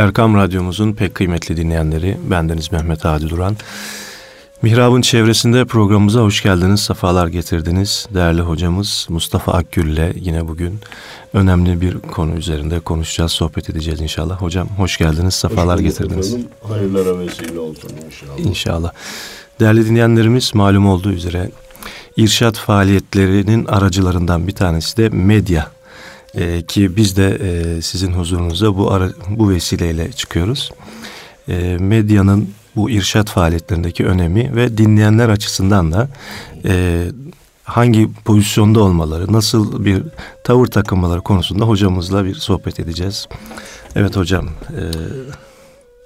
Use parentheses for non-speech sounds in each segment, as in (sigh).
Erkam Radyomuzun pek kıymetli dinleyenleri, bendeniz Mehmet Hadi Duran. Mihrab'ın çevresinde programımıza hoş geldiniz, sefalar getirdiniz. Değerli hocamız Mustafa Akgül ile yine bugün önemli bir konu üzerinde konuşacağız, sohbet edeceğiz inşallah. Hocam hoş geldiniz, sefalar hoş getirdiniz. Efendim. Hayırlara vesile olsun inşallah. İnşallah. Değerli dinleyenlerimiz malum olduğu üzere irşat faaliyetlerinin aracılarından bir tanesi de medya. Ee, ki biz de e, sizin huzurunuza bu ara, bu vesileyle çıkıyoruz. E, medyanın bu irşat faaliyetlerindeki önemi ve dinleyenler açısından da e, hangi pozisyonda olmaları, nasıl bir tavır takınmaları konusunda hocamızla bir sohbet edeceğiz. Evet hocam. E,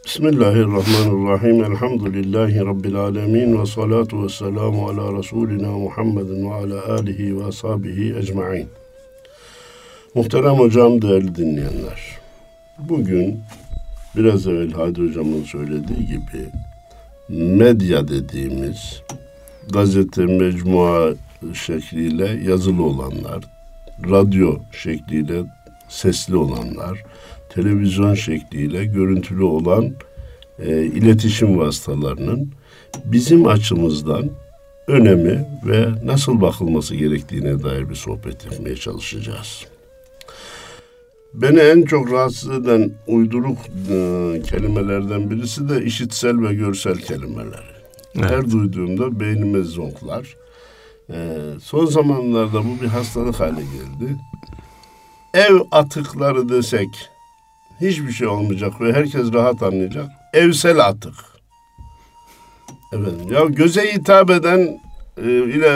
Bismillahirrahmanirrahim. Elhamdülillahi Rabbil alemin. Ve salatu ve selamu ala Resulina Muhammedin ve ala alihi ve ashabihi ecma'in. Muhterem hocam, değerli dinleyenler. Bugün biraz evvel Hadi hocamın söylediği gibi medya dediğimiz gazete, mecmua şekliyle yazılı olanlar, radyo şekliyle sesli olanlar, televizyon şekliyle görüntülü olan e, iletişim vasıtalarının bizim açımızdan önemi ve nasıl bakılması gerektiğine dair bir sohbet yapmaya çalışacağız. Beni en çok rahatsız eden uyduruk e, kelimelerden birisi de işitsel ve görsel kelimeler. Evet. Her duyduğumda beynime zonklar. E, son zamanlarda bu bir hastalık hale geldi. Ev atıkları desek hiçbir şey olmayacak ve herkes rahat anlayacak. Evsel atık. Efendim, ya göze hitap eden e, ile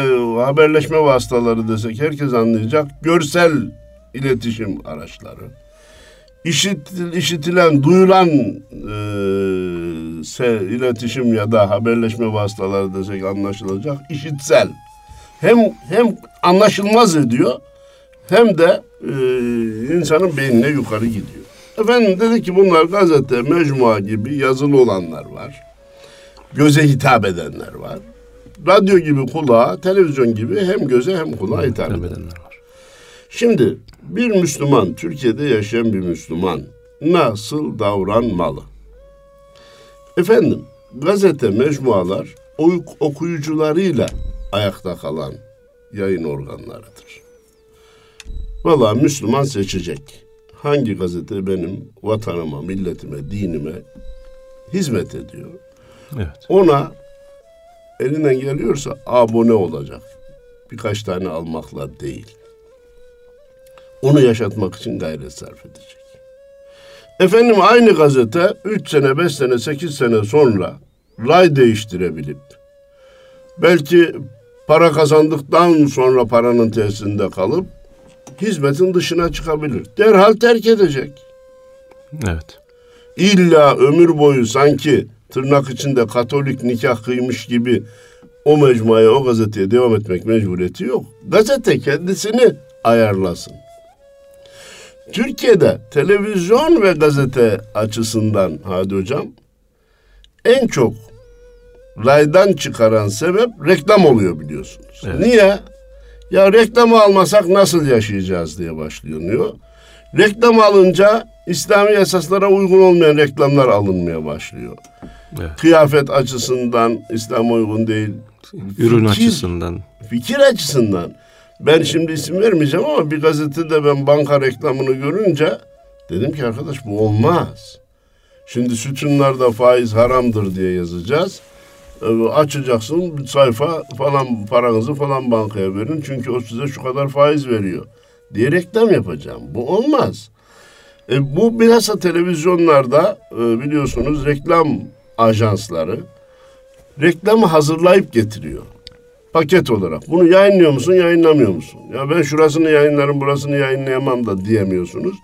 haberleşme vasıtaları desek herkes anlayacak. Görsel iletişim araçları. İşit, işitilen, duyulan e, se, iletişim ya da haberleşme vasıtaları desek anlaşılacak. İşitsel. Hem hem anlaşılmaz ediyor hem de e, insanın beynine yukarı gidiyor. Efendim dedi ki bunlar gazete, mecmua gibi yazılı olanlar var. Göze hitap edenler var. Radyo gibi kulağa, televizyon gibi hem göze hem kulağa hitap edenler var. Şimdi bir Müslüman, Türkiye'de yaşayan bir Müslüman nasıl davranmalı? Efendim, gazete, mecmualar okuyucularıyla ayakta kalan yayın organlarıdır. Valla Müslüman seçecek. Hangi gazete benim vatanıma, milletime, dinime hizmet ediyor? Evet. Ona elinden geliyorsa abone olacak. Birkaç tane almakla değil onu yaşatmak için gayret sarf edecek. Efendim aynı gazete 3 sene, 5 sene, 8 sene sonra ray değiştirebilip belki para kazandıktan sonra paranın tesisinde kalıp hizmetin dışına çıkabilir. Derhal terk edecek. Evet. İlla ömür boyu sanki tırnak içinde katolik nikah kıymış gibi o mecmuaya, o gazeteye devam etmek mecburiyeti yok. Gazete kendisini ayarlasın. Türkiye'de televizyon ve gazete açısından Hadi Hocam en çok raydan çıkaran sebep reklam oluyor biliyorsunuz. Evet. Niye? Ya reklamı almasak nasıl yaşayacağız diye başlıyor. Reklam alınca İslami esaslara uygun olmayan reklamlar alınmaya başlıyor. Evet. Kıyafet açısından İslam uygun değil. Ürün fikir, açısından. Fikir açısından. Ben şimdi isim vermeyeceğim ama bir gazetede ben banka reklamını görünce dedim ki arkadaş bu olmaz. Şimdi sütunlarda faiz haramdır diye yazacağız. Ee, açacaksın sayfa falan paranızı falan bankaya verin çünkü o size şu kadar faiz veriyor diye reklam yapacağım. Bu olmaz. E, bu bilhassa televizyonlarda e, biliyorsunuz reklam ajansları reklamı hazırlayıp getiriyor paket olarak. Bunu yayınlıyor musun, yayınlamıyor musun? Ya ben şurasını yayınlarım, burasını yayınlayamam da diyemiyorsunuz.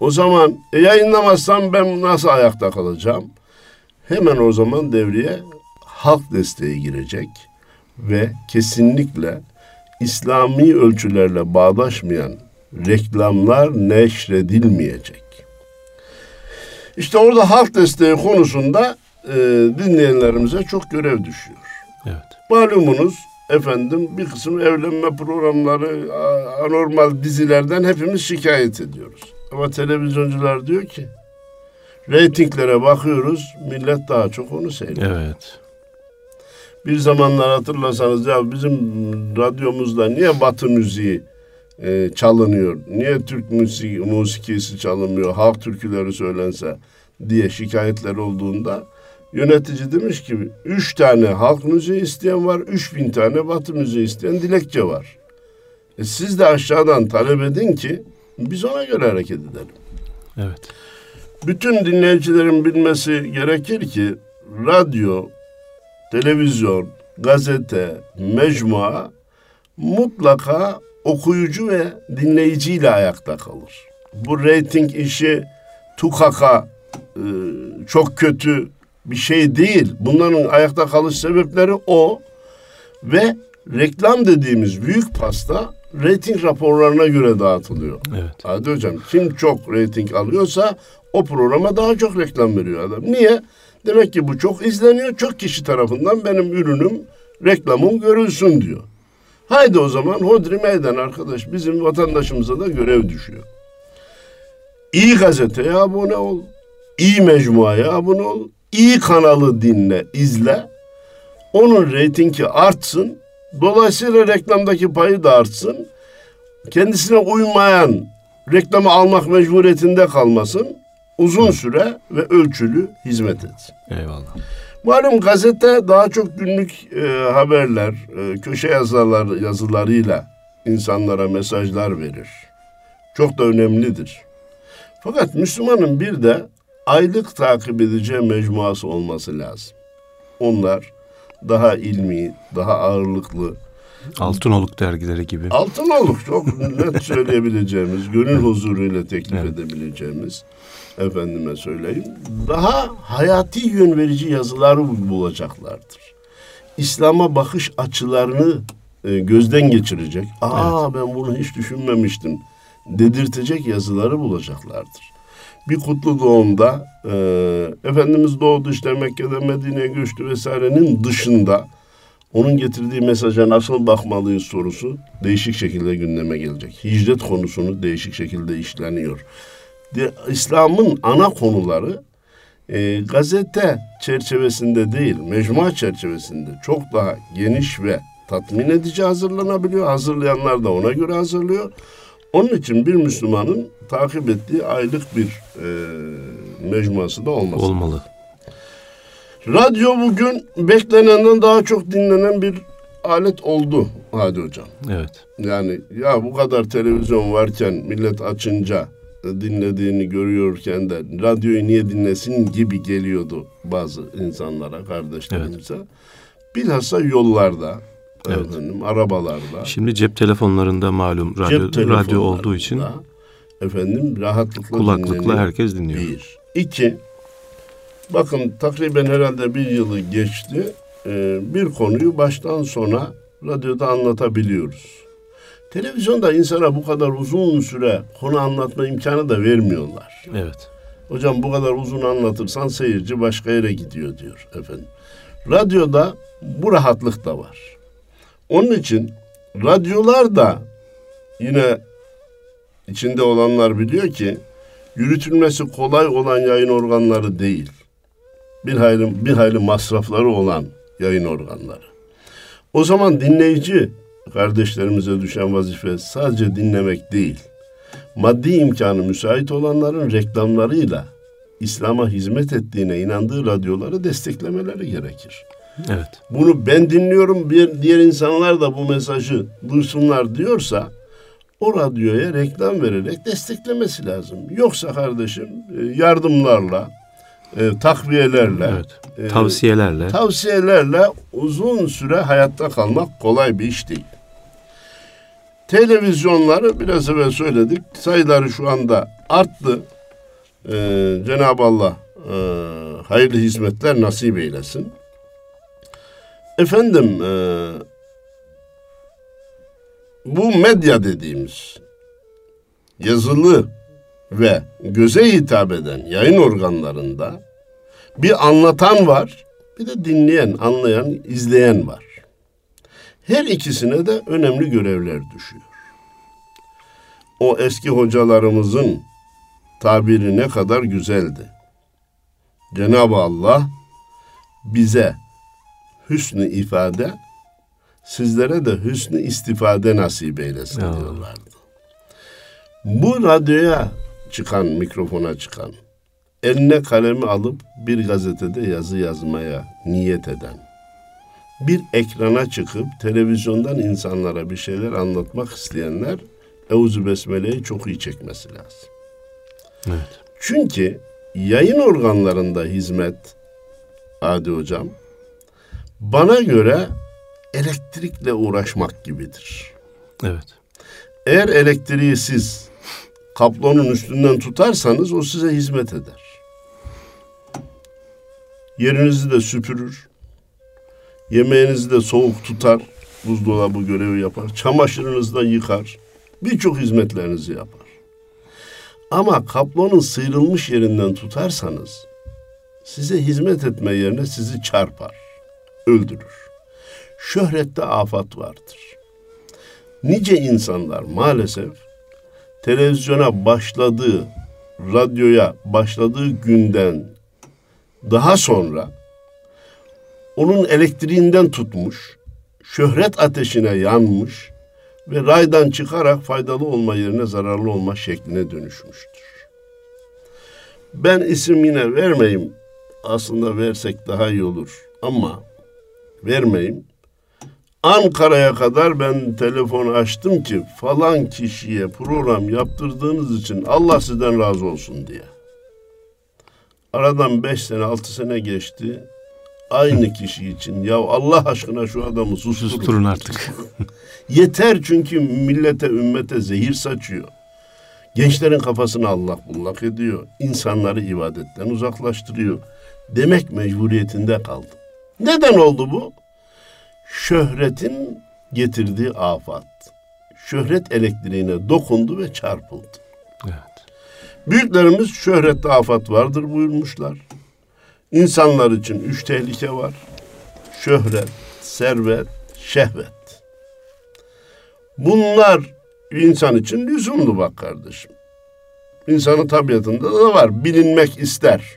O zaman e, yayınlamazsam ben nasıl ayakta kalacağım? Hemen o zaman devreye halk desteği girecek ve kesinlikle İslami ölçülerle bağdaşmayan reklamlar neşredilmeyecek. İşte orada halk desteği konusunda e, dinleyenlerimize çok görev düşüyor. Evet. Malumunuz efendim bir kısım evlenme programları, anormal dizilerden hepimiz şikayet ediyoruz. Ama televizyoncular diyor ki Reytinglere bakıyoruz, millet daha çok onu seyrediyor. Evet. Bir zamanlar hatırlasanız ya bizim radyomuzda niye Batı müziği e, çalınıyor, niye Türk müziği, musikisi çalınmıyor, halk türküleri söylense diye şikayetler olduğunda yönetici demiş ki üç tane halk müziği isteyen var, üç bin tane Batı müziği isteyen dilekçe var. E siz de aşağıdan talep edin ki biz ona göre hareket edelim. Evet. Bütün dinleyicilerin bilmesi gerekir ki radyo, televizyon, gazete, mecmua mutlaka okuyucu ve dinleyiciyle ayakta kalır. Bu reyting işi tukaka e, çok kötü bir şey değil. Bunların ayakta kalış sebepleri o ve reklam dediğimiz büyük pasta reyting raporlarına göre dağıtılıyor. Evet. Hadi hocam kim çok reyting alıyorsa o programa daha çok reklam veriyor adam. Niye? Demek ki bu çok izleniyor. Çok kişi tarafından benim ürünüm, reklamım görülsün diyor. Haydi o zaman hodri meydan arkadaş. Bizim vatandaşımıza da görev düşüyor. İyi gazeteye abone ol. iyi mecmuaya abone ol. İyi kanalı dinle, izle. Onun reytingi artsın. Dolayısıyla reklamdaki payı da artsın. Kendisine uymayan reklamı almak mecburiyetinde kalmasın. Uzun süre ve ölçülü hizmet etsin. Eyvallah. Malum gazete daha çok günlük e, haberler, e, köşe yazılar, yazılarıyla insanlara mesajlar verir. Çok da önemlidir. Fakat Müslümanın bir de aylık takip edeceği mecmuası olması lazım. Onlar daha ilmi, daha ağırlıklı. Altınoluk dergileri gibi. Altınoluk çok net (laughs) söyleyebileceğimiz, gönül huzuruyla teklif evet. edebileceğimiz efendime söyleyeyim. Daha hayati yön verici yazılar bulacaklardır. İslam'a bakış açılarını e, gözden geçirecek. Aa evet. ben bunu hiç düşünmemiştim dedirtecek yazıları bulacaklardır. Bir kutlu doğumda e, Efendimiz doğdu işte Mekke'de Medine'ye göçtü vesairenin dışında onun getirdiği mesaja nasıl bakmalıyız sorusu değişik şekilde gündeme gelecek. Hicret konusunu değişik şekilde işleniyor. İslam'ın ana konuları e, gazete çerçevesinde değil, mecmua çerçevesinde çok daha geniş ve tatmin edici hazırlanabiliyor. Hazırlayanlar da ona göre hazırlıyor. Onun için bir Müslümanın takip ettiği aylık bir e, mecmuası da olması. Olmalı. Radyo bugün beklenenden daha çok dinlenen bir alet oldu Hadi Hocam. Evet. Yani ya bu kadar televizyon varken millet açınca dinlediğini görüyorken de radyoyu niye dinlesin gibi geliyordu bazı insanlara, kardeşlerimize. Evet. Bilhassa yollarda, evet. efendim, arabalarda. Şimdi cep telefonlarında malum radyo, cep radyo olduğu için efendim rahatlıkla kulaklıkla dinleniyor. herkes dinliyor. Bir. İki, bakın takriben herhalde bir yılı geçti. Ee, bir konuyu baştan sona radyoda anlatabiliyoruz. Televizyonda insana bu kadar uzun süre konu anlatma imkanı da vermiyorlar. Evet. Hocam bu kadar uzun anlatırsan seyirci başka yere gidiyor diyor efendim. Radyoda bu rahatlık da var. Onun için radyolar da yine içinde olanlar biliyor ki yürütülmesi kolay olan yayın organları değil. Bir hayli, bir hayli masrafları olan yayın organları. O zaman dinleyici kardeşlerimize düşen vazife sadece dinlemek değil. Maddi imkanı müsait olanların reklamlarıyla İslam'a hizmet ettiğine inandığı radyoları desteklemeleri gerekir. Evet. Bunu ben dinliyorum, bir diğer insanlar da bu mesajı duysunlar diyorsa o radyoya reklam vererek desteklemesi lazım. Yoksa kardeşim e, yardımlarla, e, takviyelerle, evet, e, tavsiyelerle, tavsiyelerle uzun süre hayatta kalmak kolay bir iş değil. Televizyonları biraz evvel söyledik. Sayıları şu anda arttı. Ee, Cenab-ı Allah e, hayırlı hizmetler nasip eylesin. Efendim e, bu medya dediğimiz yazılı ve göze hitap eden yayın organlarında bir anlatan var, bir de dinleyen, anlayan, izleyen var. Her ikisine de önemli görevler düşüyor. O eski hocalarımızın tabiri ne kadar güzeldi. Cenab-ı Allah bize hüsnü ifade, sizlere de hüsnü istifade nasip eylesin Ya. diyorlardı. Bu radyoya çıkan, mikrofona çıkan, eline kalemi alıp bir gazetede yazı yazmaya niyet eden, bir ekrana çıkıp televizyondan insanlara bir şeyler anlatmak isteyenler Euzu Besmele'yi çok iyi çekmesi lazım. Evet. Çünkü yayın organlarında hizmet Adi Hocam bana göre elektrikle uğraşmak gibidir. Evet. Eğer elektriği siz kablonun üstünden tutarsanız o size hizmet eder. Yerinizi de süpürür. Yemeğinizi de soğuk tutar. Buzdolabı görevi yapar. Çamaşırınızı da yıkar. Birçok hizmetlerinizi yapar. Ama kablonun sıyrılmış yerinden tutarsanız size hizmet etme yerine sizi çarpar, öldürür. Şöhrette afat vardır. Nice insanlar maalesef televizyona başladığı, radyoya başladığı günden daha sonra onun elektriğinden tutmuş, şöhret ateşine yanmış ve raydan çıkarak faydalı olma yerine zararlı olma şekline dönüşmüştür. Ben isim yine vermeyeyim. Aslında versek daha iyi olur ama vermeyeyim. Ankara'ya kadar ben telefon açtım ki falan kişiye program yaptırdığınız için Allah sizden razı olsun diye. Aradan beş sene altı sene geçti. Aynı kişi için ya Allah aşkına şu adamı susturun. Susturun artık. (laughs) Yeter çünkü millete ümmete zehir saçıyor. Gençlerin kafasını Allah bullak ediyor. İnsanları ibadetten uzaklaştırıyor. Demek mecburiyetinde kaldım. Neden oldu bu? Şöhretin getirdiği afat. Şöhret elektriğine dokundu ve çarpıldı. Evet. Büyüklerimiz şöhrette afat vardır buyurmuşlar. İnsanlar için üç tehlike var. Şöhret, servet, şehvet. Bunlar insan için lüzumlu bak kardeşim. İnsanın tabiatında da var. Bilinmek ister.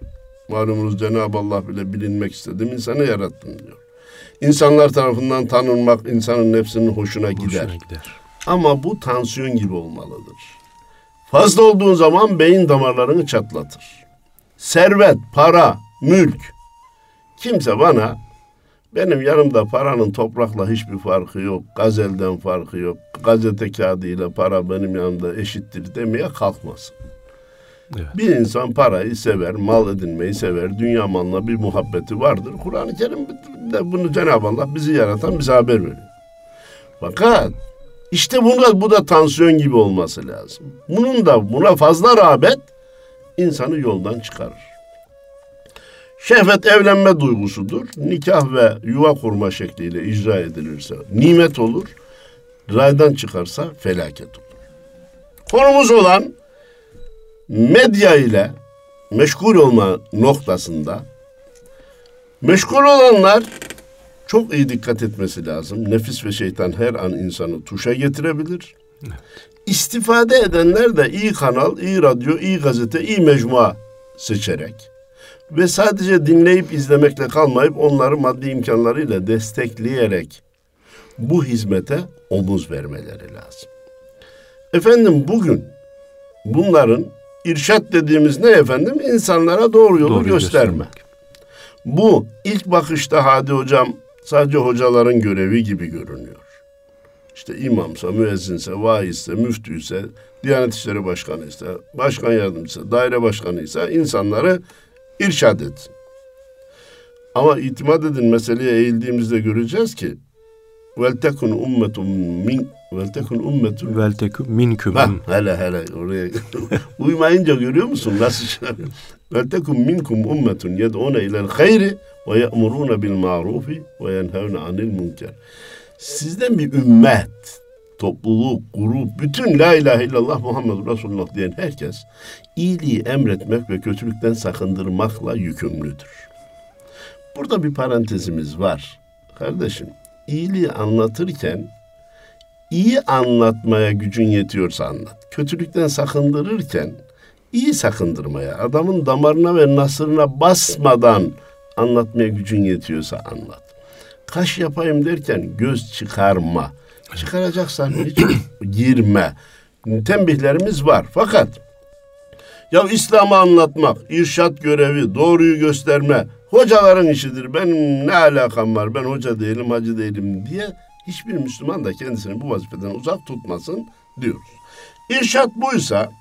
Malumunuz Cenab-ı Allah bile bilinmek istedim insanı yarattım diyor. İnsanlar tarafından tanınmak insanın nefsinin hoşuna gider. Hoşuna gider. Ama bu tansiyon gibi olmalıdır. Fazla olduğun zaman beyin damarlarını çatlatır. Servet, para, mülk. Kimse bana benim yanımda paranın toprakla hiçbir farkı yok. Gazelden farkı yok. Gazete kağıdı ile para benim yanımda eşittir demeye kalkmasın. Bir insan parayı sever, mal edinmeyi sever, dünya malına bir muhabbeti vardır. Kur'an-ı Kerim de bunu Cenab-ı Allah bizi yaratan bize haber veriyor. Fakat işte buna, bu da tansiyon gibi olması lazım. Bunun da buna fazla rağbet insanı yoldan çıkarır. Şehvet evlenme duygusudur. Nikah ve yuva kurma şekliyle icra edilirse nimet olur. Raydan çıkarsa felaket olur. Konumuz olan medya ile meşgul olma noktasında meşgul olanlar çok iyi dikkat etmesi lazım. Nefis ve şeytan her an insanı tuşa getirebilir. İstifade edenler de iyi kanal, iyi radyo, iyi gazete, iyi mecmua seçerek ve sadece dinleyip izlemekle kalmayıp onları maddi imkanlarıyla destekleyerek bu hizmete omuz vermeleri lazım. Efendim bugün bunların irşat dediğimiz ne efendim? İnsanlara doğru yolu Doğru gösterme. göstermek. Bu ilk bakışta Hadi Hocam sadece hocaların görevi gibi görünüyor. İşte imamsa, müezzinse, vaizse, müftüyse, Diyanet İşleri Başkanı ise, başkan yardımcısı, daire başkanı ise insanları irşad etsin. Ama itimat edin meseleye eğildiğimizde göreceğiz ki vel tekun ummetun min vel tekun ummetun Vel teküm minküm. Ha, hele hele oraya (laughs) uymayınca görüyor musun nasıl çağırıyor? Vel tekum minkum ummetun yed'une ilel hayri ve ye'murune bil marufi ve yenhevne anil münker. Sizden bir ümmet, topluluk, grup, bütün la ilahe illallah Muhammed Resulullah diyen herkes iyiliği emretmek ve kötülükten sakındırmakla yükümlüdür. Burada bir parantezimiz var. Kardeşim, iyiliği anlatırken iyi anlatmaya gücün yetiyorsa anlat. Kötülükten sakındırırken iyi sakındırmaya, adamın damarına ve nasırına basmadan anlatmaya gücün yetiyorsa anlat. Kaş yapayım derken göz çıkarma. Çıkaracaksan hiç (clears throat) girme. Tembihlerimiz var. Fakat ya İslam'ı anlatmak, irşat görevi, doğruyu gösterme hocaların işidir. Benim ne alakam var? Ben hoca değilim, hacı değilim diye hiçbir Müslüman da kendisini bu vazifeden uzak tutmasın diyoruz. İrşat buysa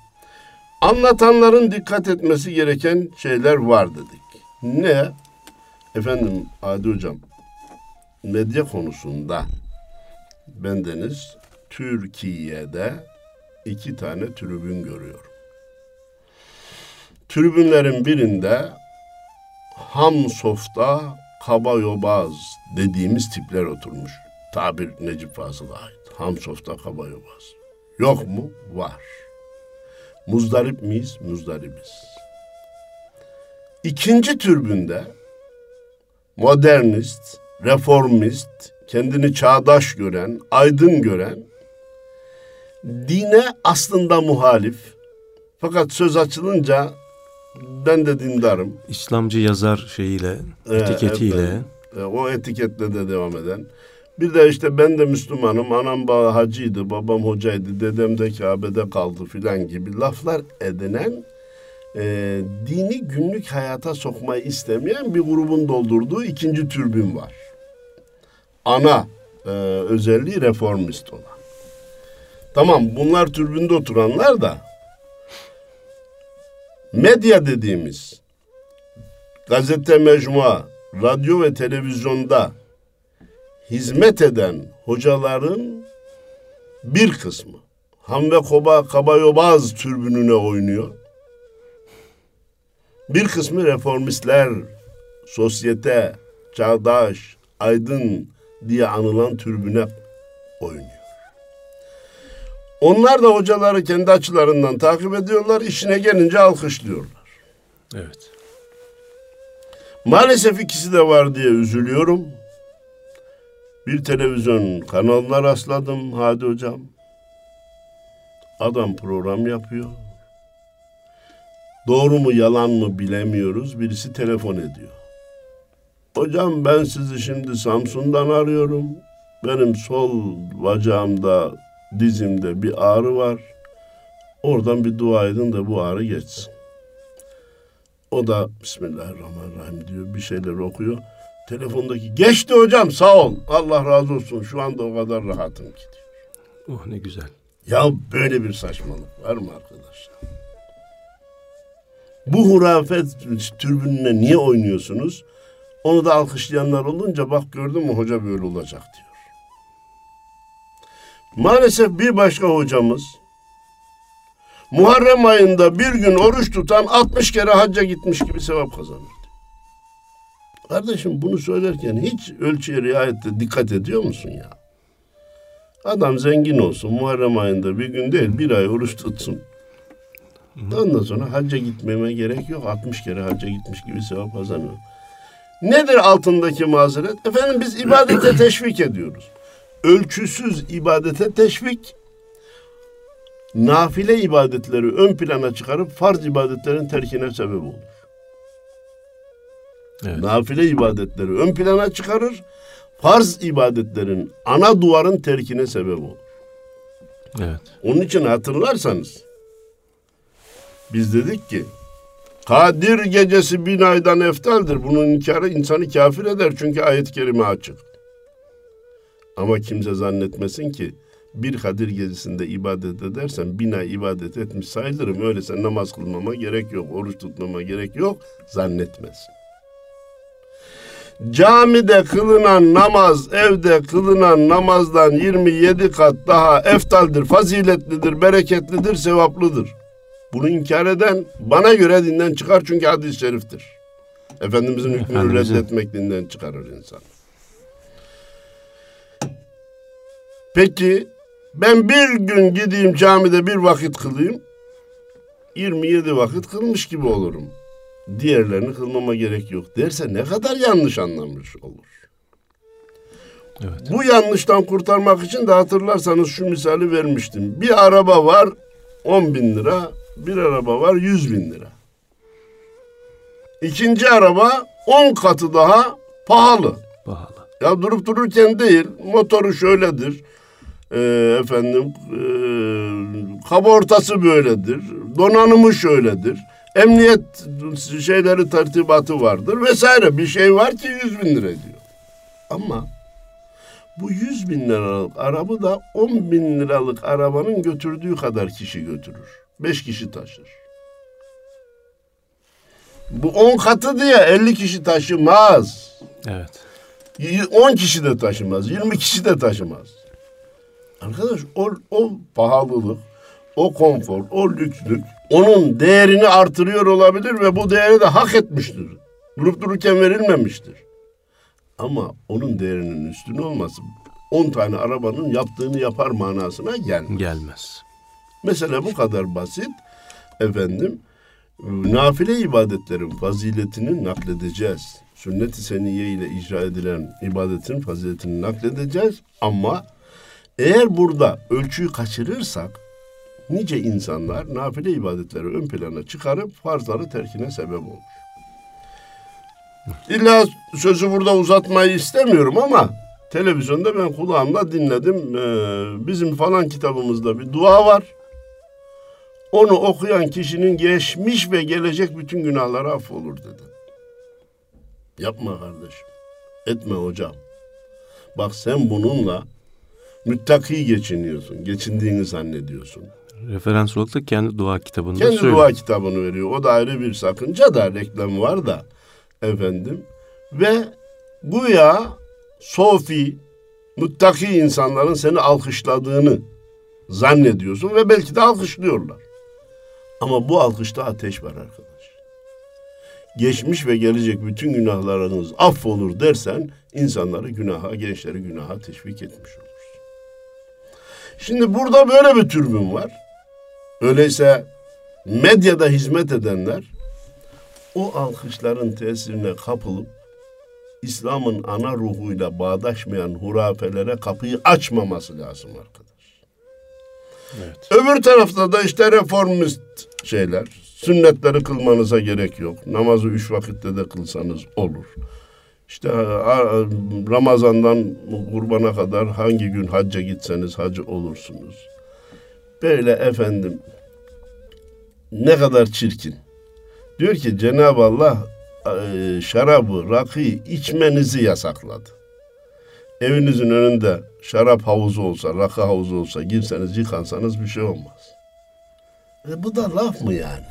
anlatanların dikkat etmesi gereken şeyler var dedik. Ne? Efendim Adi Hocam medya konusunda bendeniz Türkiye'de iki tane tribün görüyorum. Tribünlerin birinde ham softa kaba yobaz dediğimiz tipler oturmuş. Tabir Necip Fazıl'a ait. Ham softa kaba yobaz. Yok mu? Var. Muzdarip miyiz? Muzdaribiz. İkinci türbünde modernist, reformist, kendini çağdaş gören, aydın gören, dine aslında muhalif. Fakat söz açılınca ben de dindarım. İslamcı yazar şeyiyle, Ee, etiketiyle. evet, e, o etiketle de devam eden. Bir de işte ben de Müslümanım, anam baba hacıydı, babam hocaydı, dedem de Kabe'de kaldı filan gibi laflar edinen e, dini günlük hayata sokmayı istemeyen bir grubun doldurduğu ikinci türbün var. Ana e, özelliği reformist olan. Tamam bunlar türbünde oturanlar da medya dediğimiz gazete mecmua, radyo ve televizyonda hizmet eden hocaların bir kısmı ham ve koba kabayobaz türbününe oynuyor. Bir kısmı reformistler, sosyete, çağdaş, aydın diye anılan türbüne oynuyor. Onlar da hocaları kendi açılarından takip ediyorlar, işine gelince alkışlıyorlar. Evet. Maalesef ikisi de var diye üzülüyorum. Bir televizyon kanalına rastladım Hadi Hocam. Adam program yapıyor. Doğru mu yalan mı bilemiyoruz. Birisi telefon ediyor. Hocam ben sizi şimdi Samsun'dan arıyorum. Benim sol bacağımda, dizimde bir ağrı var. Oradan bir dua edin de bu ağrı geçsin. O da Bismillahirrahmanirrahim diyor. Bir şeyler okuyor. Telefondaki geçti hocam sağ ol. Allah razı olsun. Şu anda o kadar rahatım ki diyor. Oh ne güzel. Ya böyle bir saçmalık var mı arkadaşlar? Bu hurafet türbününe niye oynuyorsunuz? Onu da alkışlayanlar olunca bak gördün mü hoca böyle olacak diyor. Maalesef bir başka hocamız Muharrem ayında bir gün oruç tutan 60 kere hacca gitmiş gibi sevap kazanır. Kardeşim bunu söylerken hiç ölçüye riayette dikkat ediyor musun ya? Adam zengin olsun Muharrem ayında bir gün değil bir ay oruç tutsun. Ondan sonra hacca gitmeme gerek yok. 60 kere hacca gitmiş gibi sevap kazanıyor. Nedir altındaki mazeret? Efendim biz ibadete (clears throat) teşvik ediyoruz. Ölçüsüz ibadete teşvik, nafile ibadetleri ön plana çıkarıp farz ibadetlerin terkine sebep olur. Evet. Nafile ibadetleri ön plana çıkarır, farz ibadetlerin ana duvarın terkine sebep olur. Evet. Onun için hatırlarsanız biz dedik ki Kadir gecesi bin aydan eftaldir. Bunun inkarı insanı kafir eder çünkü ayet-i kerime açık. Ama kimse zannetmesin ki bir Kadir gecesinde ibadet edersen bin ay ibadet etmiş sayılırım. Öyleyse namaz kılmama gerek yok, oruç tutmama gerek yok zannetmesin. Camide kılınan namaz, evde kılınan namazdan 27 kat daha eftaldir, faziletlidir, bereketlidir, sevaplıdır. Bunu inkar eden bana göre dinden çıkar çünkü hadis-i şeriftir. Efendimizin hükmünü Efendimizin. reddetmek dinden çıkarır insan. Peki ben bir gün gideyim camide bir vakit kılayım. 27 vakit kılmış gibi olurum. Diğerlerini kılmama gerek yok derse ne kadar yanlış anlamış olur. Evet. Bu yanlıştan kurtarmak için de hatırlarsanız şu misali vermiştim. Bir araba var 10 bin lira bir araba var 100 bin lira. İkinci araba 10 katı daha pahalı. Pahalı. Ya durup dururken değil, motoru şöyledir. Ee, efendim, e, kabortası böyledir. Donanımı şöyledir. Emniyet şeyleri tertibatı vardır vesaire. Bir şey var ki 100 bin lira ediyor. Ama bu 100 bin liralık araba da 10 bin liralık arabanın götürdüğü kadar kişi götürür. 5 kişi taşır. Bu 10 katı diye 50 kişi taşımaz. Evet. 10 kişi de taşımaz, 20 kişi de taşımaz. Arkadaş o, o pahalılık, o konfor, o lükslük onun değerini artırıyor olabilir ve bu değeri de hak etmiştir. Durup dururken verilmemiştir. Ama onun değerinin üstün olması 10 tane arabanın yaptığını yapar manasına gelmez. Gelmez. Mesela bu kadar basit. Efendim, nafile ibadetlerin faziletini nakledeceğiz. Sünnet-i seniye ile icra edilen ibadetin faziletini nakledeceğiz. Ama eğer burada ölçüyü kaçırırsak nice insanlar nafile ibadetleri ön plana çıkarıp farzları terkine sebep olmuş. İlla sözü burada uzatmayı istemiyorum ama televizyonda ben kulağımla dinledim. Ee, bizim falan kitabımızda bir dua var. Onu okuyan kişinin geçmiş ve gelecek bütün günahları affolur dedi. Yapma kardeşim. Etme hocam. Bak sen bununla müttaki geçiniyorsun. Geçindiğini zannediyorsun. Referans olarak da kendi dua kitabında Kendi söylüyor. dua kitabını veriyor. O da ayrı bir sakınca da reklam var da efendim. Ve güya sofi, muttaki insanların seni alkışladığını zannediyorsun ve belki de alkışlıyorlar. Ama bu alkışta ateş var arkadaş. Geçmiş ve gelecek bütün günahlarınız affolur dersen insanları günaha, gençleri günaha teşvik etmiş olursun. Şimdi burada böyle bir türbün var. Öyleyse medyada hizmet edenler o alkışların tesirine kapılıp İslam'ın ana ruhuyla bağdaşmayan hurafelere kapıyı açmaması lazım arkadaş. Evet. Öbür tarafta da işte reformist şeyler. Sünnetleri kılmanıza gerek yok. Namazı üç vakitte de kılsanız olur. İşte Ramazan'dan kurbana kadar hangi gün hacca gitseniz hacı olursunuz. Böyle efendim ne kadar çirkin. Diyor ki Cenab-ı Allah e, şarabı, rakıyı içmenizi yasakladı. Evinizin önünde şarap havuzu olsa, rakı havuzu olsa girseniz yıkansanız bir şey olmaz. E bu da laf mı yani?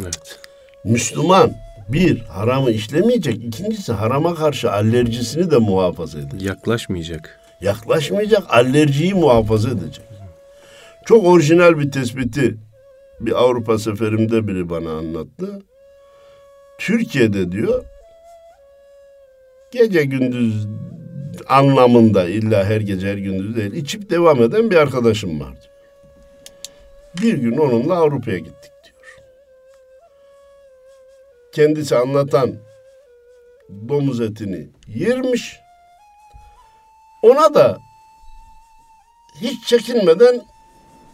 Evet. Müslüman bir haramı işlemeyecek, ikincisi harama karşı alerjisini de muhafaza edecek. Yaklaşmayacak. Yaklaşmayacak, alerjiyi muhafaza edecek. Çok orijinal bir tespiti bir Avrupa seferimde biri bana anlattı. Türkiye'de diyor gece gündüz anlamında illa her gece her gündüz değil içip devam eden bir arkadaşım var diyor. Bir gün onunla Avrupa'ya gittik diyor. Kendisi anlatan domuz etini yermiş. Ona da hiç çekinmeden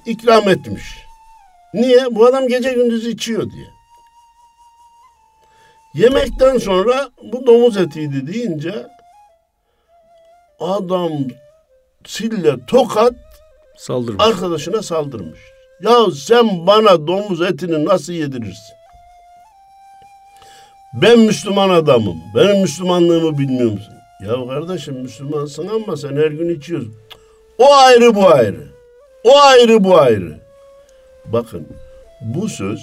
ikram etmiş. Niye? Bu adam gece gündüz içiyor diye. Yemekten sonra bu domuz etiydi deyince adam sille tokat Saldırmış. arkadaşına saldırmış. Ya sen bana domuz etini nasıl yedirirsin? Ben Müslüman adamım. Benim Müslümanlığımı bilmiyor musun? Ya kardeşim Müslümansın ama sen her gün içiyorsun. O ayrı bu ayrı. O ayrı bu ayrı. Bakın bu söz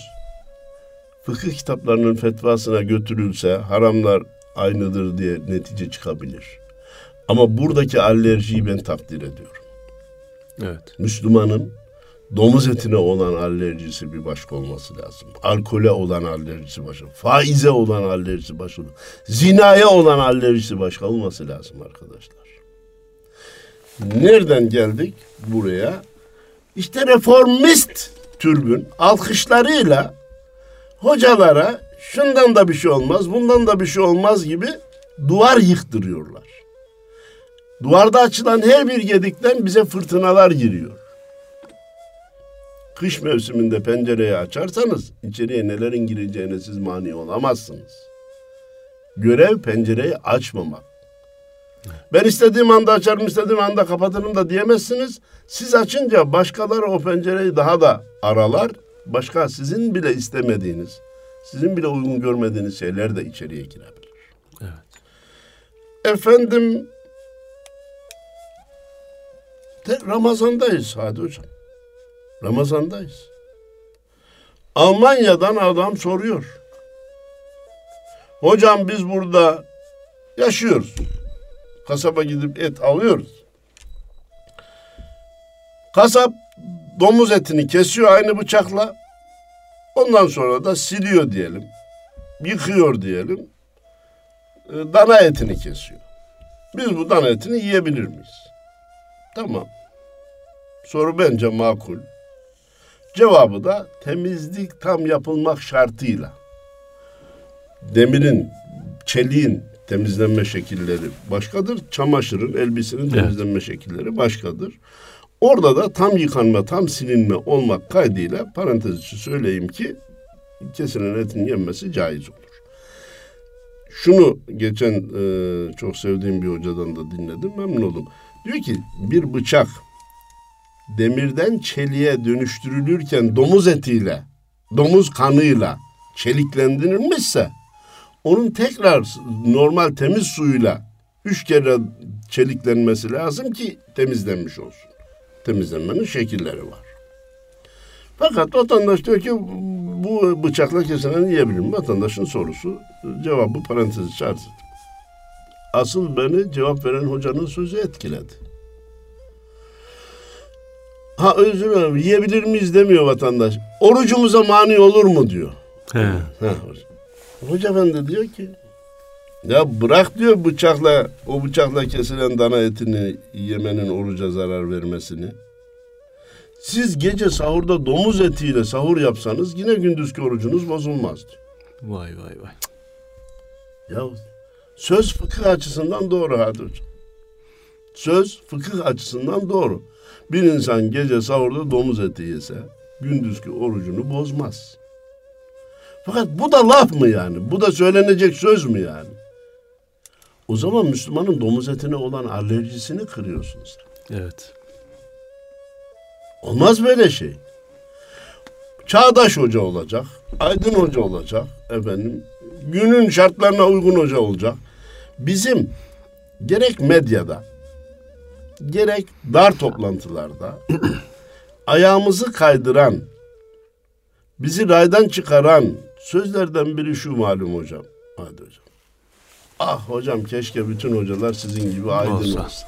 fıkıh kitaplarının fetvasına götürülse haramlar aynıdır diye netice çıkabilir. Ama buradaki alerjiyi ben takdir ediyorum. Evet. Müslümanın domuz etine olan alerjisi bir başka olması lazım. Alkole olan alerjisi başka. Faize olan alerjisi başka. Zinaya olan alerjisi başka olması lazım arkadaşlar. Nereden geldik buraya? İşte reformist türbün alkışlarıyla hocalara şundan da bir şey olmaz, bundan da bir şey olmaz gibi duvar yıktırıyorlar. Duvarda açılan her bir gedikten bize fırtınalar giriyor. kış mevsiminde pencereyi açarsanız içeriye nelerin gireceğine siz mani olamazsınız. Görev pencereyi açmamak. Ben istediğim anda açarım, istediğim anda kapatırım da diyemezsiniz. Siz açınca başkaları o pencereyi daha da aralar. Başka sizin bile istemediğiniz, sizin bile uygun görmediğiniz şeyler de içeriye girebilir. Evet. Efendim, de Ramazan'dayız Hadi Hocam. Ramazan'dayız. Almanya'dan adam soruyor. Hocam biz burada yaşıyoruz. Kasaba gidip et alıyoruz. Kasap domuz etini kesiyor aynı bıçakla. Ondan sonra da siliyor diyelim. Yıkıyor diyelim. E, Dana etini kesiyor. Biz bu dana etini yiyebilir miyiz? Tamam. Soru bence makul. Cevabı da temizlik tam yapılmak şartıyla. Demirin, çeliğin temizlenme şekilleri başkadır. Çamaşırın, elbisenin Evet. temizlenme şekilleri başkadır. Orada da tam yıkanma, tam silinme olmak kaydıyla parantez içi söyleyeyim ki kesilen etin yenmesi caiz olur. Şunu geçen e, çok sevdiğim bir hocadan da dinledim, memnun oldum. Diyor ki bir bıçak demirden çeliğe dönüştürülürken domuz etiyle, domuz kanıyla çeliklendirilmişse onun tekrar normal temiz suyla üç kere çeliklenmesi lazım ki temizlenmiş olsun. Temizlenmenin şekilleri var. Fakat vatandaş diyor ki bu bıçakla kesilen yiyebilir mi? Vatandaşın sorusu cevabı parantez içerisinde. Asıl beni cevap veren hocanın sözü etkiledi. Ha özür dilerim yiyebilir miyiz demiyor vatandaş. Orucumuza mani olur mu diyor. He. Ha, hoca. Efendi diyor ki ya bırak diyor bıçakla o bıçakla kesilen dana etini yemenin oruca zarar vermesini. Siz gece sahurda domuz etiyle sahur yapsanız yine gündüzki orucunuz bozulmaz diyor. Vay vay vay. Ya söz fıkıh açısından doğru hadi hocam. Söz fıkıh açısından doğru. Bir insan gece sahurda domuz eti yese gündüzki orucunu bozmaz. Fakat bu da laf mı yani? Bu da söylenecek söz mü yani? O zaman Müslümanın domuz etine olan alerjisini kırıyorsun sen. Evet. Olmaz böyle şey. Çağdaş hoca olacak, aydın hoca olacak, efendim, günün şartlarına uygun hoca olacak. Bizim gerek medyada, gerek dar toplantılarda (coughs) ayağımızı kaydıran, bizi raydan çıkaran sözlerden biri şu malum hocam. Hadi hocam. Ah hocam keşke bütün hocalar sizin gibi aydın Olsa. olsa.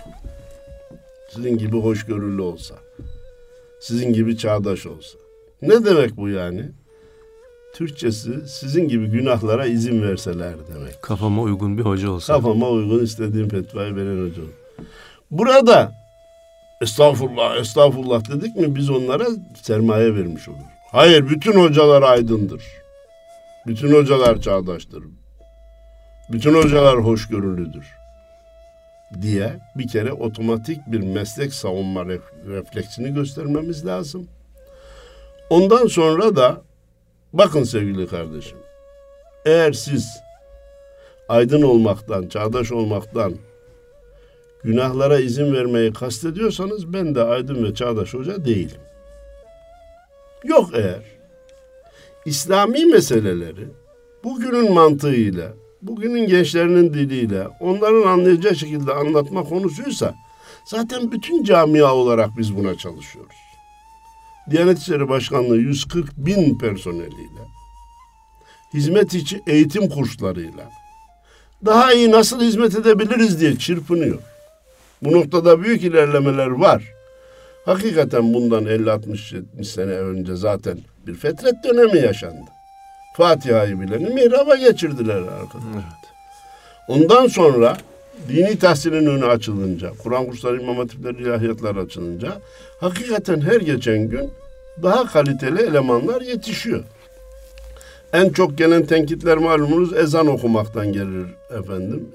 Sizin gibi hoşgörülü olsa. Sizin gibi çağdaş olsa. Ne demek bu yani? Türkçesi sizin gibi günahlara izin verseler demek. Kafama uygun bir hoca olsa. Kafama uygun istediğim fetvayı veren hoca. olur. Burada estağfurullah, estağfurullah dedik mi biz onlara sermaye vermiş oluruz. Hayır, bütün hocalar aydındır. Bütün hocalar çağdaştır. Bütün hocalar hoşgörülüdür. Diye bir kere otomatik bir meslek savunma ref- refleksini göstermemiz lazım. Ondan sonra da bakın sevgili kardeşim. Eğer siz aydın olmaktan, çağdaş olmaktan, günahlara izin vermeyi kastediyorsanız ben de aydın ve çağdaş hoca değilim. Yok eğer İslami meseleleri bugünün mantığıyla, bugünün gençlerinin diliyle, onların anlayacağı şekilde anlatma konusuysa zaten bütün camia olarak biz buna çalışıyoruz. Diyanet İşleri Başkanlığı 140 bin personeliyle, hizmet içi eğitim kurslarıyla, daha iyi nasıl hizmet edebiliriz diye çırpınıyor. Bu noktada büyük ilerlemeler var. Hakikaten bundan 50-60 sene önce zaten bir fetret dönemi yaşandı. Fatiha'yı bileni mihraba geçirdiler arkadaşlar. Evet. Ondan sonra dini tahsilin önü açılınca, Kur'an kursları, imam hatipler, ilahiyatlar açılınca hakikaten her geçen gün daha kaliteli elemanlar yetişiyor. En çok gelen tenkitler malumunuz ezan okumaktan gelir efendim.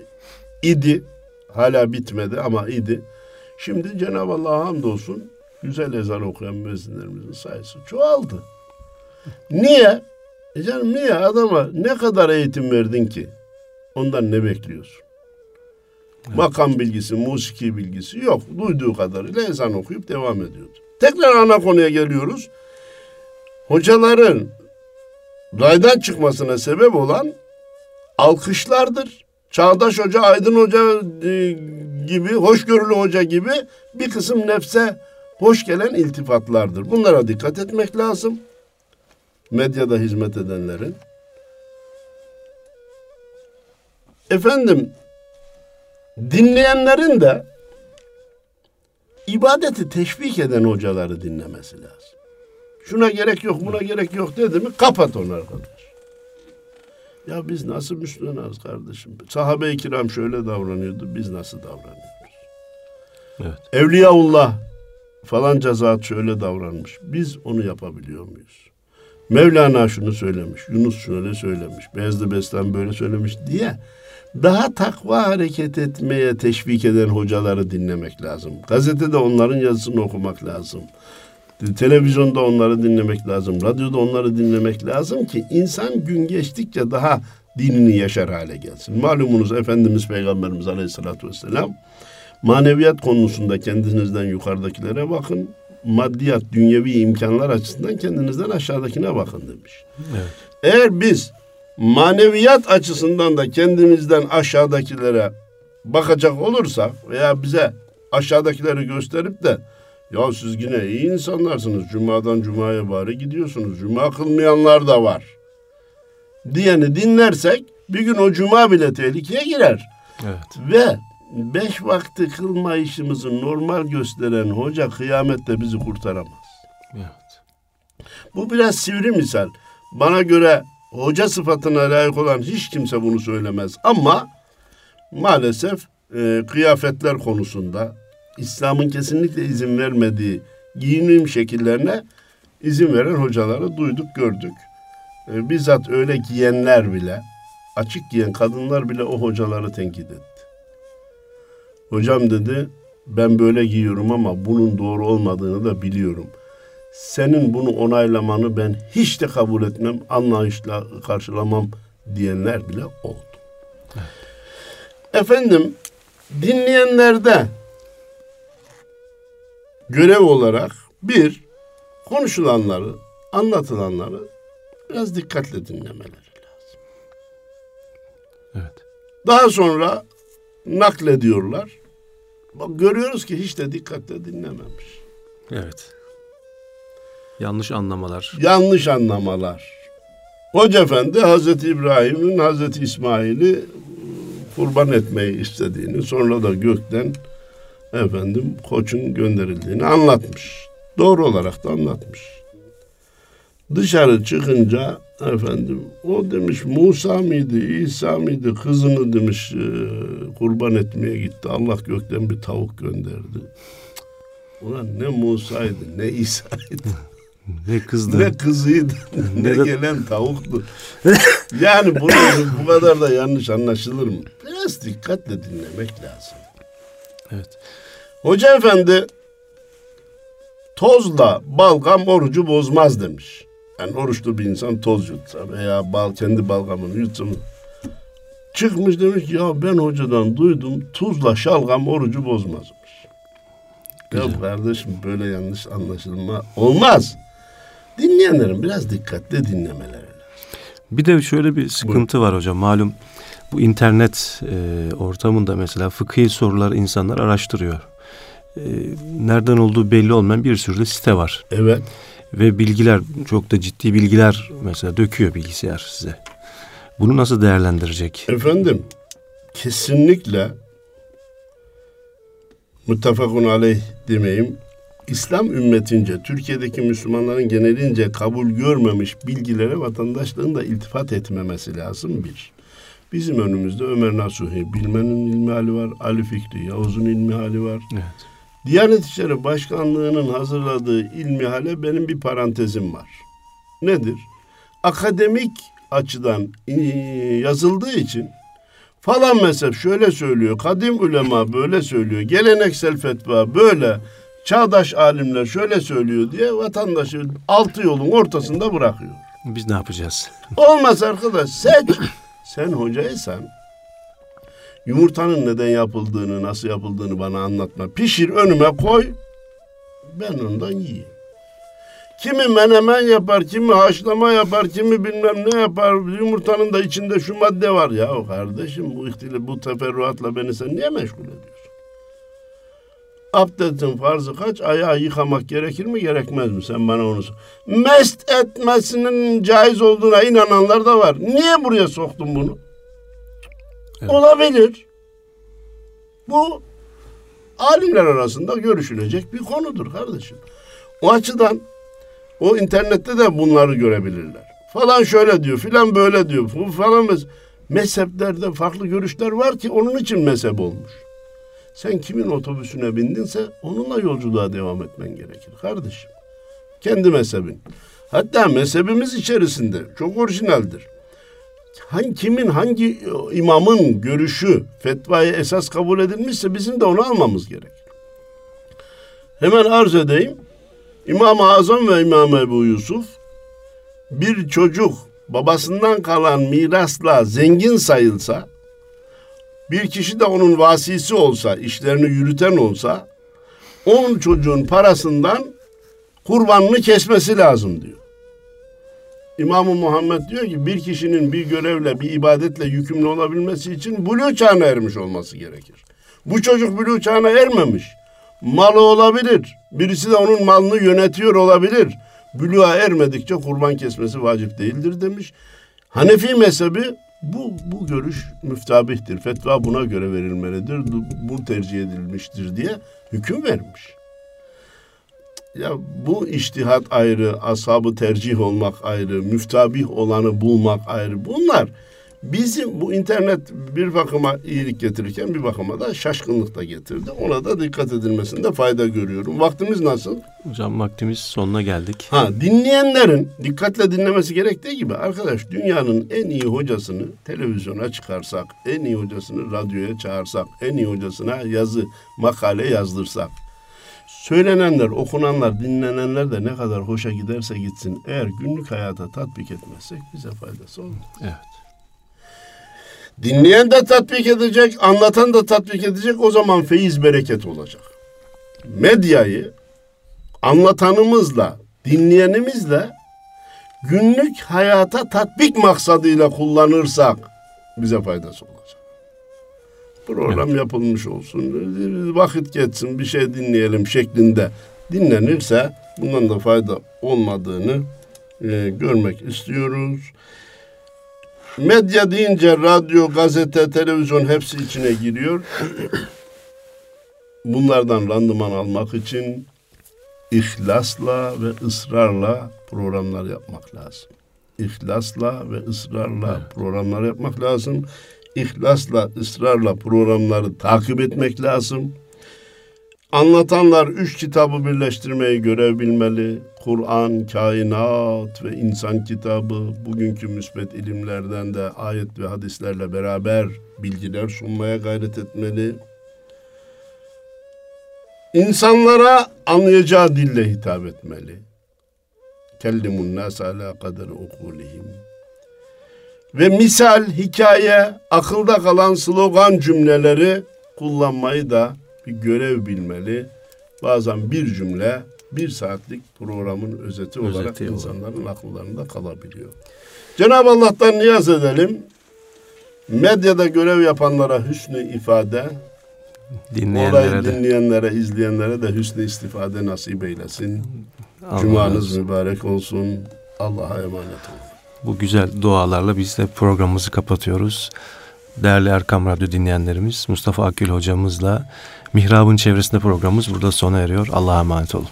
İdi, hala bitmedi ama idi. Şimdi Cenab-ı Allah'a hamdolsun güzel ezan okuyan müezzinlerimizin sayısı çoğaldı. Niye? E canım niye adama ne kadar eğitim verdin ki? Ondan ne bekliyorsun? Evet. Makam bilgisi, musiki bilgisi yok. Duyduğu kadarıyla ezan okuyup devam ediyordu. Tekrar ana konuya geliyoruz. Hocaların raydan çıkmasına sebep olan alkışlardır. Çağdaş Hoca, Aydın Hoca e, gibi, hoşgörülü hoca gibi bir kısım nefse hoş gelen iltifatlardır. Bunlara dikkat etmek lazım. Medyada hizmet edenlerin. Efendim, dinleyenlerin de ibadeti teşvik eden hocaları dinlemesi lazım. Şuna gerek yok, buna gerek yok dedi mi kapat onu arkadaş. Ya biz nasıl Müslümanız kardeşim? Sahabe-i kiram şöyle davranıyordu, biz nasıl davranıyoruz? Evet. Evliyaullah falan zat şöyle davranmış. Biz onu yapabiliyor muyuz? Mevlana şunu söylemiş, Yunus şöyle söylemiş, Beyazlı Bestan böyle söylemiş diye daha takva hareket etmeye teşvik eden hocaları dinlemek lazım. Gazetede onların yazısını okumak lazım. Televizyonda onları dinlemek lazım. Radyoda onları dinlemek lazım ki insan gün geçtikçe daha dinini yaşar hale gelsin. Malumunuz Efendimiz Peygamberimiz Aleyhisselatü Vesselam maneviyat konusunda kendinizden yukarıdakilere bakın. Maddiyat, dünyevi imkanlar açısından kendinizden aşağıdakine bakın demiş. Evet. Eğer biz maneviyat açısından da kendimizden aşağıdakilere bakacak olursak veya bize aşağıdakileri gösterip de ya siz yine iyi insanlarsınız. Cuma'dan Cuma'ya bari gidiyorsunuz. Cuma kılmayanlar da var. Diyeni dinlersek bir gün o Cuma bile tehlikeye girer. Evet. Ve beş vakti kılma işimizi normal gösteren hoca kıyamette bizi kurtaramaz. Evet. Bu biraz sivri misal. Bana göre hoca sıfatına layık olan hiç kimse bunu söylemez. Ama maalesef e, kıyafetler konusunda İslam'ın kesinlikle izin vermediği giyinim şekillerine izin veren hocaları duyduk, gördük. E, bizzat öyle giyenler bile, açık giyen kadınlar bile o hocaları tenkit etti. Hocam dedi, ben böyle giyiyorum ama bunun doğru olmadığını da biliyorum. Senin bunu onaylamanı ben hiç de kabul etmem, anlayışla karşılamam diyenler bile oldu. Evet. Efendim, dinleyenlerde görev olarak bir, konuşulanları, anlatılanları biraz dikkatle dinlemeleri lazım. Evet. Daha sonra naklediyorlar. Bak görüyoruz ki hiç de dikkatle dinlememiş. Evet. Yanlış anlamalar. Yanlış anlamalar. Hoca Efendi Hazreti İbrahim'in Hazreti İsmail'i kurban etmeyi istediğini sonra da gökten efendim koçun gönderildiğini anlatmış. Doğru olarak da anlatmış. Dışarı çıkınca efendim o demiş Musa mıydı İsa mıydı kızını demiş e, kurban etmeye gitti. Allah gökten bir tavuk gönderdi. Ulan ne Musa'ydı ne İsa'ydı. (laughs) ne kızdı. Ne kızıydı. (laughs) ne, ne gelen tavuktu. (laughs) yani bunu bu kadar da yanlış anlaşılır mı? Biraz dikkatle dinlemek lazım. Evet. Hoca efendi tozla balgam orucu bozmaz demiş. Yani oruçlu bir insan toz yutsa veya bal kendi balgamını yutsa mı? Çıkmış demiş ki ya ben hocadan duydum tuzla şalgam orucu bozmazmış. Güzel. Ya kardeşim böyle yanlış anlaşılma olmaz. Dinleyenlerin biraz dikkatli dinlemeleri lazım. Bir de şöyle bir sıkıntı Buyurun. var hocam malum bu internet e, ortamında mesela fıkhi sorular insanlar araştırıyor. E, nereden olduğu belli olmayan bir sürü de site var. Evet. Ve bilgiler çok da ciddi bilgiler mesela döküyor bilgisayar size. Bunu nasıl değerlendirecek? Efendim kesinlikle muttefakun aleyh demeyeyim. İslam ümmetince, Türkiye'deki Müslümanların genelince kabul görmemiş bilgilere vatandaşlığın da iltifat etmemesi lazım bir. Bizim önümüzde Ömer Nasuhi, Bilmen'in ilmi hali var, Ali Fikri, Yavuz'un ilmi hali var. Evet. Diyanet İşleri Başkanlığı'nın hazırladığı ilmi hale benim bir parantezim var. Nedir? Akademik açıdan yazıldığı için falan mezhep şöyle söylüyor, kadim ulema böyle söylüyor, geleneksel fetva böyle çağdaş alimler şöyle söylüyor diye vatandaşı altı yolun ortasında bırakıyor. Biz ne yapacağız? Olmaz arkadaş seç. Sen hocaysan yumurtanın neden yapıldığını, nasıl yapıldığını bana anlatma. Pişir önüme koy. Ben ondan yiyeyim. Kimi menemen yapar, kimi haşlama yapar, kimi bilmem ne yapar. Yumurtanın da içinde şu madde var ya kardeşim bu ihtili bu teferruatla beni sen niye meşgul ediyorsun? Abdestin farzı kaç? Ayağı yıkamak gerekir mi gerekmez mi? Sen bana onu sor. Mest etmesinin caiz olduğuna inananlar da var. Niye buraya soktun bunu? Evet. Olabilir. Bu alimler arasında görüşülecek bir konudur kardeşim. O açıdan o internette de bunları görebilirler. Falan şöyle diyor, filan böyle diyor. Bu falan mezheplerde farklı görüşler var ki onun için mezhep olmuş. Sen kimin otobüsüne bindinse onunla yolculuğa devam etmen gerekir kardeşim. Kendi mezhebin. Hatta mezhebimiz içerisinde çok orijinaldir. Hangi kimin hangi imamın görüşü fetvayı esas kabul edilmişse bizim de onu almamız gerekir. Hemen arz edeyim. İmam-ı Azam ve İmam Ebu Yusuf bir çocuk babasından kalan mirasla zengin sayılsa bir kişi de onun vasisi olsa, işlerini yürüten olsa onun çocuğun parasından kurbanını kesmesi lazım diyor. İmam-ı Muhammed diyor ki bir kişinin bir görevle, bir ibadetle yükümlü olabilmesi için buluğ çağına ermiş olması gerekir. Bu çocuk buluğ çağına ermemiş. Malı olabilir. Birisi de onun malını yönetiyor olabilir. Buluğa ermedikçe kurban kesmesi vacip değildir demiş. Hanefi mezhebi bu, bu görüş müftabihtir. Fetva buna göre verilmelidir. Bu tercih edilmiştir diye hüküm vermiş. Ya bu iştihat ayrı, ashabı tercih olmak ayrı, müftabih olanı bulmak ayrı. Bunlar bizim bu internet bir bakıma iyilik getirirken bir bakıma da şaşkınlık da getirdi. Ona da dikkat edilmesinde fayda görüyorum. Vaktimiz nasıl? Hocam vaktimiz sonuna geldik. Ha dinleyenlerin dikkatle dinlemesi gerektiği gibi arkadaş dünyanın en iyi hocasını televizyona çıkarsak, en iyi hocasını radyoya çağırsak, en iyi hocasına yazı, makale yazdırsak Söylenenler, okunanlar, dinlenenler de ne kadar hoşa giderse gitsin. Eğer günlük hayata tatbik etmezsek bize faydası olmaz. Evet. Dinleyen de tatbik edecek, anlatan da tatbik edecek. O zaman feyiz bereket olacak. Medyayı anlatanımızla, dinleyenimizle günlük hayata tatbik maksadıyla kullanırsak bize faydası olacak. Program evet. yapılmış olsun, vakit geçsin, bir şey dinleyelim şeklinde dinlenirse bundan da fayda olmadığını e, görmek istiyoruz. Medya deyince radyo, gazete, televizyon hepsi içine giriyor. (coughs) Bunlardan randıman almak için ihlasla ve ısrarla programlar yapmak lazım. İhlasla ve ısrarla programlar yapmak lazım. İhlasla, ısrarla programları takip etmek lazım. Anlatanlar üç kitabı birleştirmeyi görev bilmeli. Kur'an, kainat ve insan kitabı bugünkü müsbet ilimlerden de ayet ve hadislerle beraber bilgiler sunmaya gayret etmeli. İnsanlara anlayacağı dille hitap etmeli. Kellimun nas ala kadar ukulihim. Ve misal, hikaye, akılda kalan slogan cümleleri kullanmayı da bir görev bilmeli. Bazen bir cümle bir saatlik programın özeti, özeti olarak insanların akıllarında kalabiliyor. Cenab-ı Allah'tan niyaz edelim. Medyada görev yapanlara hüsnü ifade, dinleyenlere, de. dinleyenlere, izleyenlere de hüsnü istifade nasip eylesin. Allah Cumanız mübarek olsun. Allah'a emanet olun. Bu güzel dualarla biz de programımızı kapatıyoruz. Değerli Erkam Radyo dinleyenlerimiz Mustafa Akül hocamızla Mihrab'ın çevresinde programımız burada sona eriyor. Allah'a emanet olun.